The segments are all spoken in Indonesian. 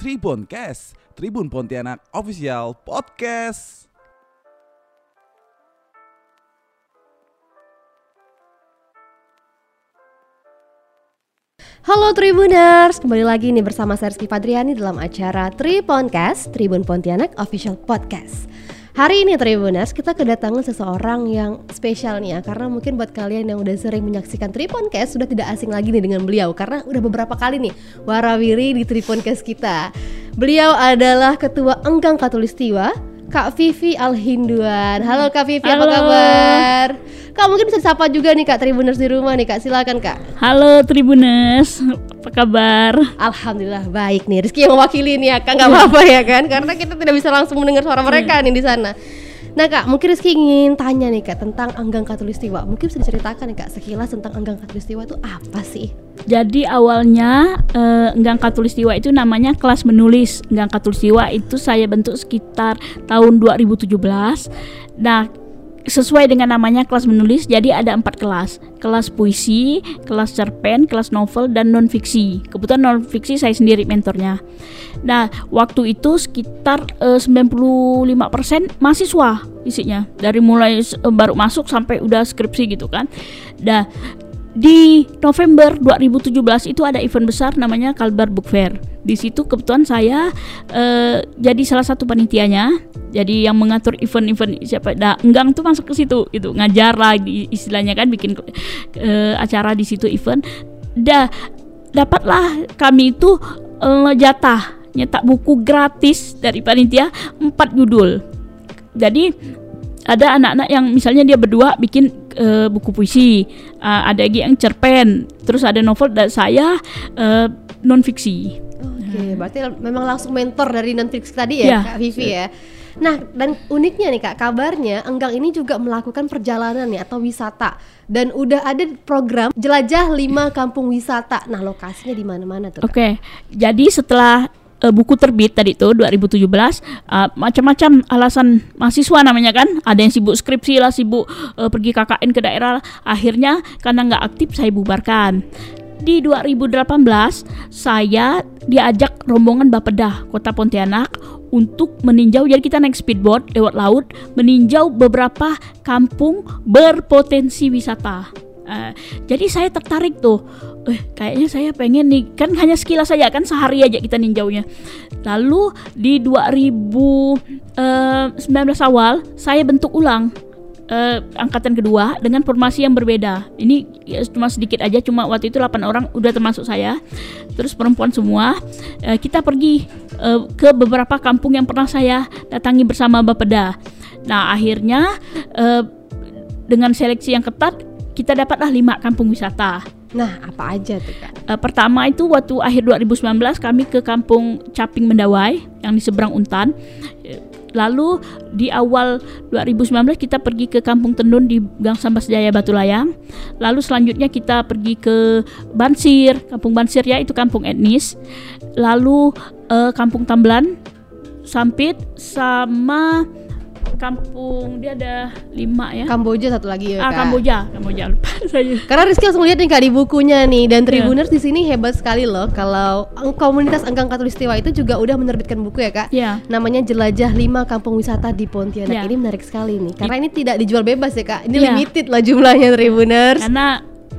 Tribun Cast, Tribun Pontianak Official Podcast. Halo Tribuners, kembali lagi nih bersama saya Rizky dalam acara Triponcast, Tribun Pontianak Official Podcast. Hari ini Tribuners, kita kedatangan seseorang yang spesial nih ya Karena mungkin buat kalian yang udah sering menyaksikan Triponcast Sudah tidak asing lagi nih dengan beliau Karena udah beberapa kali nih warawiri di Triponcast kita. Beliau adalah Ketua Enggang Katulistiwa Kak Vivi Alhinduan Halo Kak Vivi, apa Halo. kabar? Kak mungkin bisa sapa juga nih Kak Tribuners di rumah nih Kak, silakan Kak Halo Tribuners, apa kabar? Alhamdulillah baik nih Rizky yang mewakili nih ya Kak nggak apa-apa ya kan karena kita tidak bisa langsung mendengar suara mereka nih di sana. Nah kak mungkin Rizky ingin tanya nih kak tentang Enggang Katulistiwa mungkin bisa diceritakan nih kak sekilas tentang Enggang Katulistiwa itu apa sih? Jadi awalnya eh, Enggang Katulistiwa itu namanya kelas menulis. Enggang Katulistiwa itu saya bentuk sekitar tahun 2017. Nah, sesuai dengan namanya kelas menulis, jadi ada empat kelas. Kelas puisi, kelas cerpen, kelas novel, dan non fiksi. Kebetulan non fiksi saya sendiri mentornya. Nah, waktu itu sekitar eh, 95% mahasiswa isinya. Dari mulai eh, baru masuk sampai udah skripsi gitu kan. Nah, di November 2017 itu ada event besar namanya Kalbar Book Fair. Di situ kebetulan saya eh, jadi salah satu panitianya. Jadi yang mengatur event-event siapa? Nah, Enggang tuh masuk ke situ itu ngajar lah istilahnya kan bikin eh, acara di situ event. Dah dapatlah kami itu eh, jatah nyetak buku gratis dari panitia empat judul. Jadi ada anak-anak yang misalnya dia berdua bikin eh, buku puisi, eh, ada lagi yang cerpen, terus ada novel dan saya eh, non fiksi. Oke berarti memang langsung mentor dari Netflix tadi ya Ya. kak Vivi ya. Nah dan uniknya nih kak kabarnya Enggang ini juga melakukan perjalanan nih atau wisata dan udah ada program jelajah 5 kampung wisata. Nah lokasinya di mana-mana tuh. Oke, jadi setelah eh, buku terbit tadi itu 2017 eh, macam-macam alasan mahasiswa namanya kan. Ada yang sibuk skripsi lah sibuk eh, pergi KKN ke daerah akhirnya karena nggak aktif saya bubarkan. Di 2018 saya diajak rombongan Bapeda Kota Pontianak untuk meninjau jadi kita naik speedboat lewat laut meninjau beberapa kampung berpotensi wisata. Eh, jadi saya tertarik tuh eh kayaknya saya pengen nih kan hanya sekilas saja kan sehari aja kita ninjaunya lalu di 2019 awal saya bentuk ulang eh, angkatan kedua dengan formasi yang berbeda. Ini ya, cuma sedikit aja, cuma waktu itu 8 orang udah termasuk saya. Terus perempuan semua. Eh, kita pergi eh, ke beberapa kampung yang pernah saya datangi bersama Bapeda. Nah, akhirnya eh, dengan seleksi yang ketat kita dapatlah lima kampung wisata. Nah apa aja tuh kak? Eh, pertama itu waktu akhir 2019 kami ke kampung Caping Mendawai yang di seberang Untan. Eh, Lalu di awal 2019 kita pergi ke Kampung Tendun di Gang Sambas Jaya Batu Layang. Lalu selanjutnya kita pergi ke Bansir, Kampung Bansir ya itu kampung etnis. Lalu eh, Kampung Tambelan, Sampit sama kampung dia ada lima ya. Kamboja satu lagi ya ah kak. Kamboja, Kamboja lupa saya. Karena Rizky langsung lihat nih kak di bukunya nih dan Iya. Tribuners di sini hebat sekali loh kalau komunitas Enggang Katulistiwa itu juga udah menerbitkan buku ya kak. Ya. Namanya Jelajah 5 Kampung Wisata di Pontianak. Ya. Ini menarik sekali nih karena ini tidak dijual bebas ya kak. Ini Iya. limited lah jumlahnya Tribuners. karena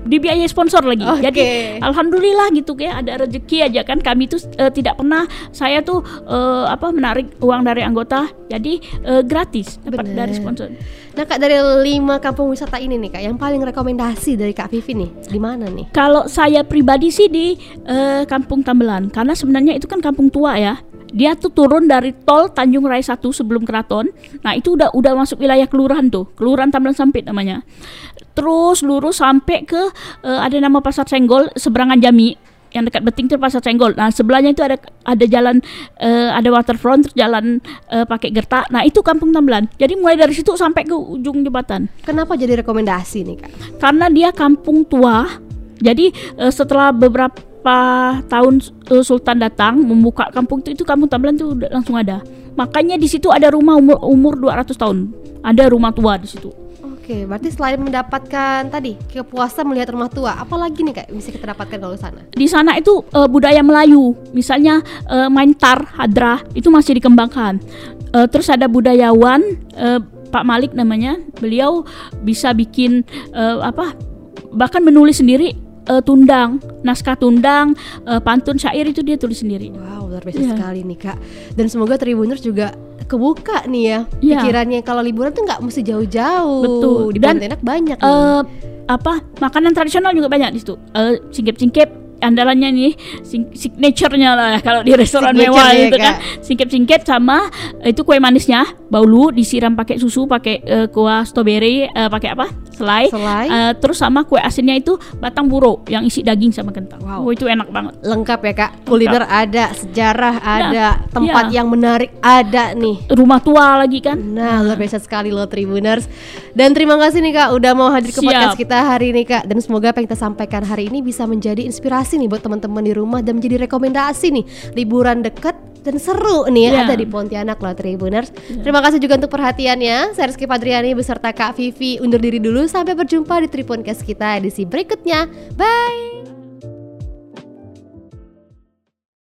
dibiayai sponsor lagi. Oke. Jadi alhamdulillah gitu kayak ada rezeki aja kan kami tuh eh, tidak pernah saya tuh eh, apa menarik uang dari anggota jadi eh, gratis dapat Bener. dari sponsor. Nah kak dari lima kampung wisata ini nih kak, yang paling rekomendasi dari kak Vivi nih di mana nih? Kalau saya pribadi sih di eh, Kampung Tambelan karena sebenarnya itu kan kampung tua ya. Dia tuh turun dari tol Tanjung Raya 1 sebelum keraton. Nah, itu udah udah masuk wilayah kelurahan tuh. Kelurahan Tambelan Sampit namanya. Terus lurus sampai ke eh, ada nama Pasar Senggol seberangan Jami yang dekat Beting itu Pasar Senggol. Nah, sebelahnya itu ada ada jalan eh, ada waterfront jalan eh, pakai gertak. Nah, itu Kampung Tambelan. Jadi mulai dari situ sampai ke ujung jembatan Kenapa jadi rekomendasi nih kak? karena dia kampung tua. Jadi eh, setelah beberapa tahun eh, Sultan datang membuka kampung itu itu kampung Tambelan itu langsung ada. Makanya di situ ada rumah umur umur 200 tahun. Ada rumah tua di situ. Oke berarti selain mendapatkan tadi kepuasan melihat rumah tua, apalagi nih kak bisa kita dapatkan kalau sana? Di sana itu eh, budaya Melayu, misalnya eh, main tar, hadrah itu masih dikembangkan. Eh, terus ada budayawan eh, Pak Malik namanya, beliau bisa bikin eh, apa? Bahkan menulis sendiri eh, tundang, naskah tundang, eh, pantun syair itu dia tulis sendiri. Wow, luar biasa Iya. sekali nih kak. Dan semoga Tribuners juga kebuka nih ya Iya. pikirannya kalau liburan tuh nggak mesti jauh-jauh. Betul. Di Dan, Pontianak banyak nih. eh apa makanan tradisional juga banyak di situ. Eh singkep-singkep andalannya nih signature-nya lah kalau di restoran mewah ya, itu kan. Singkep-singkep sama itu kue manisnya, baulu disiram pakai susu, pakai eh, kuah strawberry, eh, pakai apa? Selai. Selai. Eh, terus sama kue asinnya itu batang buro yang isi daging sama kentang. Wow. Oh, itu enak banget. Lengkap ya kak. Kuliner ada, sejarah ada, tempat iya. yang menarik ada nih. Rumah tua lagi kan. Nah, luar biasa sekali loh Tribuners. Dan terima kasih nih Kak udah mau hadir ke Siap. podcast kita hari ini Kak. Dan semoga apa yang kita sampaikan hari ini bisa menjadi inspirasi nih buat teman-teman di rumah dan menjadi rekomendasi nih liburan deket dan seru nih Iya. ada di Pontianak loh Tribuners. Terima kasih juga untuk perhatiannya. Saya Rizky Padriani beserta Kak Vivi undur diri dulu sampai berjumpa di Triponcast kita edisi berikutnya. Bye.